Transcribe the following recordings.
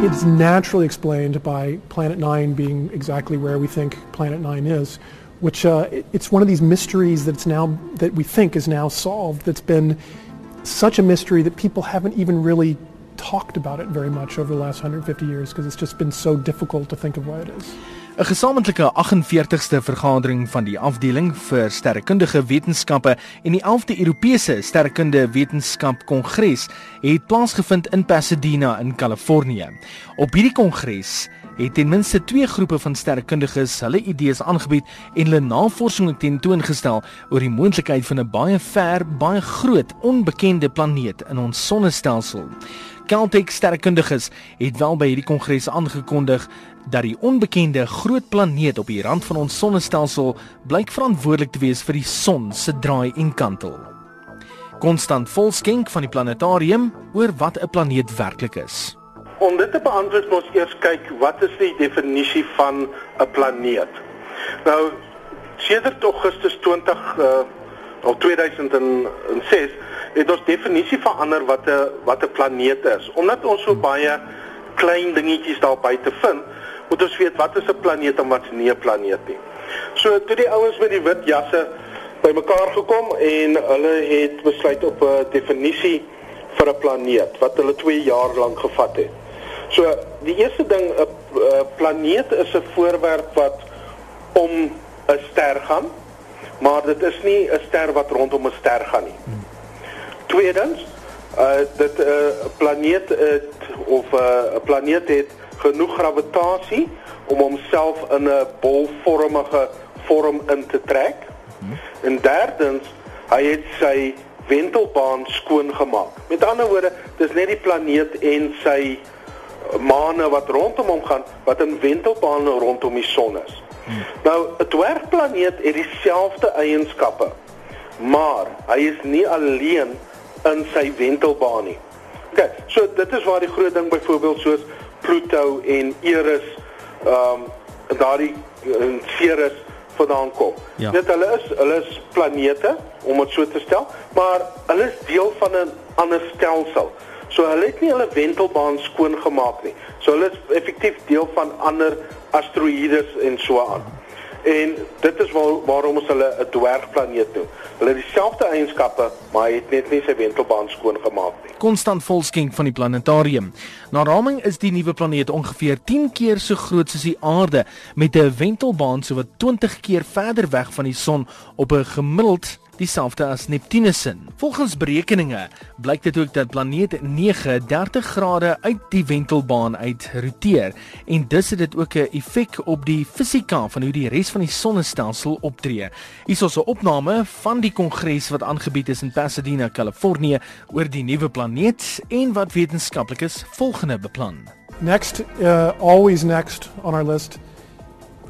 It's naturally explained by Planet 9 being exactly where we think Planet 9 is, which uh, it's one of these mysteries that's now that we think is now solved. That's been such a mystery that people haven't even really talked about it very much over the last 150 years because it's just been so difficult to think of why it is. 'n Gesamentlike 48ste vergadering van die afdeling vir sterrekundige wetenskappe en die 11de Europese sterrekunde wetenskap kongres het plaasgevind in Pasadena in Kalifornië. Op hierdie kongres het ten minste twee groepe van sterrekundiges hulle idees aangebied en hulle navorsing tentoongestel oor die moontlikheid van 'n baie ver, baie groot, onbekende planeet in ons sonnestelsel. Caltech sterrekundiges het wel by hierdie kongres aangekondig dat die onbekende groot planeet op die rand van ons sonnestelsel blyk verantwoordelik te wees vir die son se draai en kantel. Konstant Volskenk van die planetarium oor wat 'n planeet werklik is. Om dit te beantwoord moet ons eers kyk wat is die definisie van 'n planeet. Nou sedert Augustus 20 uh, of 2006 het ons definisie verander wat 'n wat 'n planeet is. Omdat ons so baie klein dingetjies daar buite vind, moet ons weet wat is 'n planeet en wat is nie 'n planeet nie. So toe die ouens met die wit jasse bymekaar gekom en hulle het besluit op 'n definisie vir 'n planeet wat hulle 2 jaar lank gevat het. So die eerste ding 'n planeet is 'n voorwerp wat om 'n ster gaan, maar dit is nie 'n ster wat rondom 'n ster gaan nie. Tweedens, uh dit 'n uh, planeet het of 'n uh, planeet het genoeg gravitasie om homself in 'n bolvormige vorm in te trek. En derdens, hy het sy wentelbaan skoon gemaak. Met ander woorde, dis net die planeet en sy maane wat rondom hom gaan wat in wentelbane rondom die son is. Hmm. Nou 'n dwergplaneet het dieselfde eienskappe, maar hy is nie alleen in sy wentelbaan nie. OK, so dit is waar die groot ding byvoorbeeld soos Pluto en Eris ehm um, daardie in Ceres vandaan kom. Ja. Dit hulle is hulle is planete om dit so te stel, maar hulle is deel van 'n ander stelsel. So hulle het nie hulle wentelbaan skoon gemaak nie. So hulle is effektief deel van ander asteroïdes en so aan. En dit is waar, waarom ons hulle 'n dwergplaneet noem. Hulle het dieselfde eienskappe, maar het net nie sy wentelbaan skoon gemaak nie. Konstant volskenk van die planetarium. Na raming is die nuwe planeet ongeveer 10 keer so groot soos die aarde met 'n wentelbaan so wat 20 keer verder weg van die son op 'n gemiddeld dieselfde as Neptunus se. Volgens berekeninge blyk dit ook dat planeet 9 30 grade uit die wentelbaan uit roteer en dus het dit ook 'n effek op die fisika van hoe die res van die sonnestelsel optree. Hier is 'n opname van die kongres wat aangebied is in Pasadena, Kalifornië oor die nuwe planeet en wat wetenskaplikes volgende beplan. Next uh, always next on our list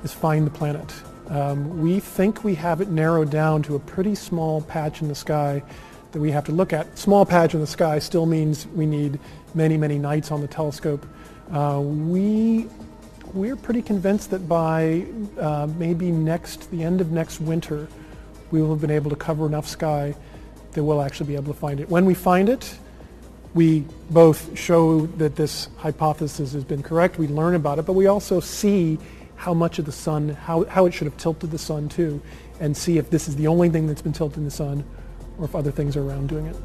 is find the planet. Um, we think we have it narrowed down to a pretty small patch in the sky that we have to look at. Small patch in the sky still means we need many, many nights on the telescope. Uh, we we're pretty convinced that by uh, maybe next the end of next winter, we will have been able to cover enough sky that we'll actually be able to find it. When we find it, we both show that this hypothesis has been correct. We learn about it, but we also see how much of the sun, how, how it should have tilted the sun too, and see if this is the only thing that's been tilting the sun or if other things are around doing it.